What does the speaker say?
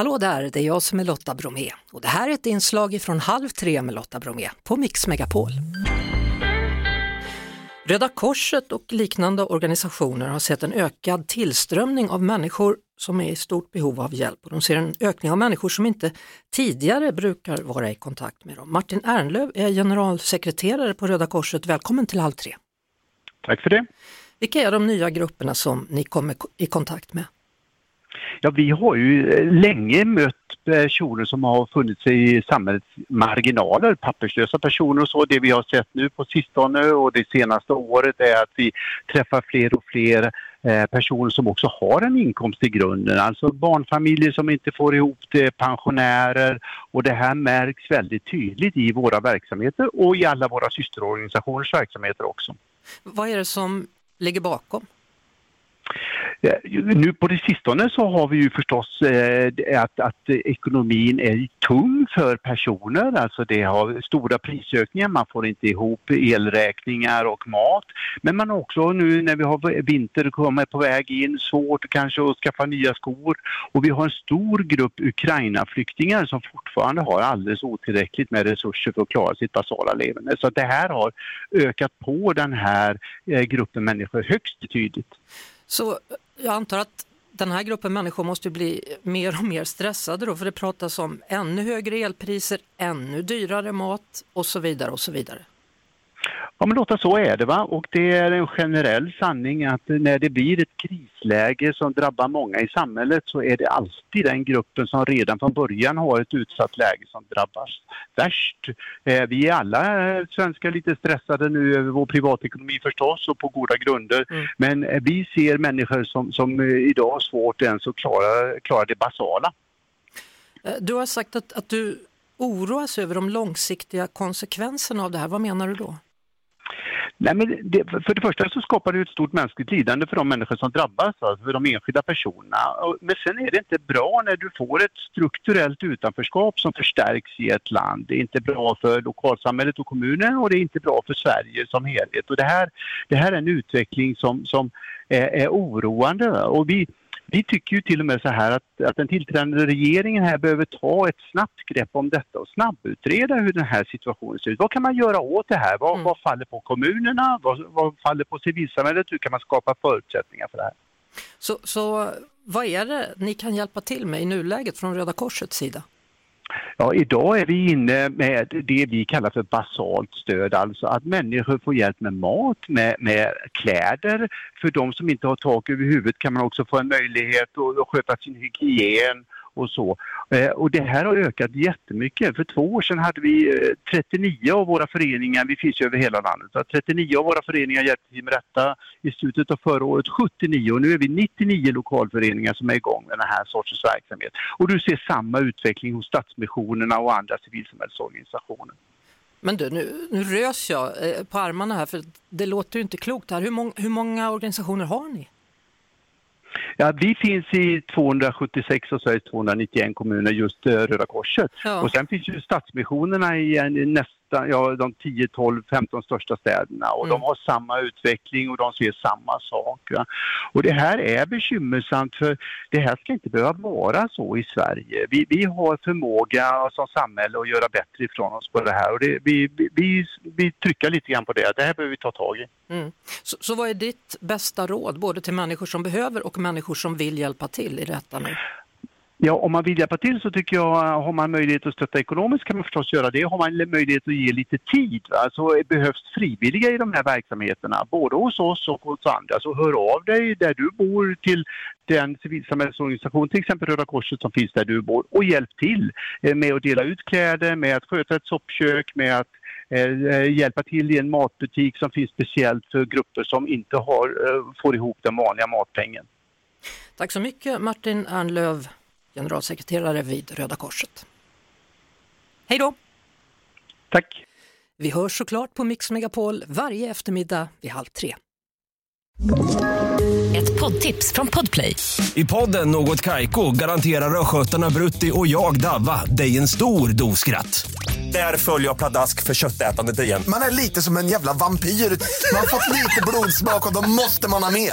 Hallå där, det är jag som är Lotta Bromé och det här är ett inslag från Halv tre med Lotta Bromé på Mix Megapol. Röda Korset och liknande organisationer har sett en ökad tillströmning av människor som är i stort behov av hjälp och de ser en ökning av människor som inte tidigare brukar vara i kontakt med dem. Martin Ernlöv är generalsekreterare på Röda Korset. Välkommen till Halv tre. Tack för det. Vilka är de nya grupperna som ni kommer i kontakt med? Ja, vi har ju eh, länge mött personer som har funnits i samhällets marginaler, papperslösa personer och så. Det vi har sett nu på sistone och det senaste året är att vi träffar fler och fler eh, personer som också har en inkomst i grunden, alltså barnfamiljer som inte får ihop det, pensionärer och det här märks väldigt tydligt i våra verksamheter och i alla våra systerorganisationers verksamheter också. Vad är det som ligger bakom? Eh, nu på det sistone så har vi ju förstås eh, att, att ekonomin är tung för personer. Alltså det har stora prisökningar, man får inte ihop elräkningar och mat. Men man har också nu när vi har vinter kommer på väg in, svårt kanske att skaffa nya skor. Och vi har en stor grupp Ukraina-flyktingar som fortfarande har alldeles otillräckligt med resurser för att klara sitt basala leverne. Så det här har ökat på den här eh, gruppen människor högst tydligt. Så jag antar att den här gruppen människor måste bli mer och mer stressade då, för det pratas om ännu högre elpriser, ännu dyrare mat och så vidare och så vidare. Ja men Lotta, så är det va och det är en generell sanning att när det blir ett krisläge som drabbar många i samhället så är det alltid den gruppen som redan från början har ett utsatt läge som drabbas värst. Eh, vi är alla eh, svenskar lite stressade nu över vår privatekonomi förstås och på goda grunder mm. men eh, vi ser människor som, som idag har svårt ens att klara, klara det basala. Du har sagt att, att du oroas över de långsiktiga konsekvenserna av det här. Vad menar du då? Nej, men det, för det första så skapar det ett stort mänskligt lidande för de människor som drabbas, alltså för de enskilda personerna. Men sen är det inte bra när du får ett strukturellt utanförskap som förstärks i ett land. Det är inte bra för lokalsamhället och kommunen och det är inte bra för Sverige som helhet. Och det, här, det här är en utveckling som, som är, är oroande. Och vi, vi tycker ju till och med så här att, att den tillträdande regeringen här behöver ta ett snabbt grepp om detta och snabbutreda hur den här situationen ser ut. Vad kan man göra åt det här? Vad, mm. vad faller på kommunerna? Vad, vad faller på civilsamhället? Hur kan man skapa förutsättningar för det här? Så, så vad är det ni kan hjälpa till med i nuläget från Röda Korsets sida? Ja, idag är vi inne med det vi kallar för basalt stöd, alltså att människor får hjälp med mat, med, med kläder. För de som inte har tak över huvudet kan man också få en möjlighet att, att sköta sin hygien och så. Eh, och det här har ökat jättemycket. För två år sedan hade vi eh, 39 av våra föreningar, vi finns ju över hela landet, 39 av våra föreningar hjälpte till med detta i slutet av förra året 79 och nu är vi 99 lokalföreningar som är igång med den här sortens verksamhet. Och du ser samma utveckling hos Stadsmissionerna och andra civilsamhällsorganisationer. Men du, nu, nu rös jag eh, på armarna här för det låter ju inte klokt här. Hur, mång, hur många organisationer har ni? Ja, vi finns i 276 av Sveriges 291 kommuner, just eh, Röda Korset. Ja. Och sen finns ju Stadsmissionerna i nästan ja, de 10, 12, 15 största städerna och mm. de har samma utveckling och de ser samma sak. Ja. Och det här är bekymmersamt för det här ska inte behöva vara så i Sverige. Vi, vi har förmåga som samhälle att göra bättre ifrån oss på det här och det, vi, vi, vi trycker lite grann på det. Det här behöver vi ta tag i. Mm. Så, så vad är ditt bästa råd både till människor som behöver och människor som vill hjälpa till i detta nu? Ja, om man vill hjälpa till så tycker jag, eh, har man möjlighet att stötta ekonomiskt kan man förstås göra det. Har man möjlighet att ge lite tid, alltså behövs frivilliga i de här verksamheterna, både hos oss och hos andra. Så hör av dig där du bor till den civilsamhällsorganisation, till exempel Röda Korset som finns där du bor och hjälp till eh, med att dela ut kläder, med att sköta ett soppkök, med att eh, eh, hjälpa till i en matbutik som finns speciellt för grupper som inte har, får ihop den vanliga matpengen. Tack så mycket Martin Ernlöv generalsekreterare vid Röda Korset. Hej då! Tack! Vi hörs såklart på Mix Megapol varje eftermiddag vid halv tre. Ett poddtips från Podplay. I podden Något Kaiko garanterar östgötarna Brutti och jag, Davva, dig en stor dos skratt. Där följer jag pladask för köttätandet igen. Man är lite som en jävla vampyr. Man har fått lite blodsmak och då måste man ha mer.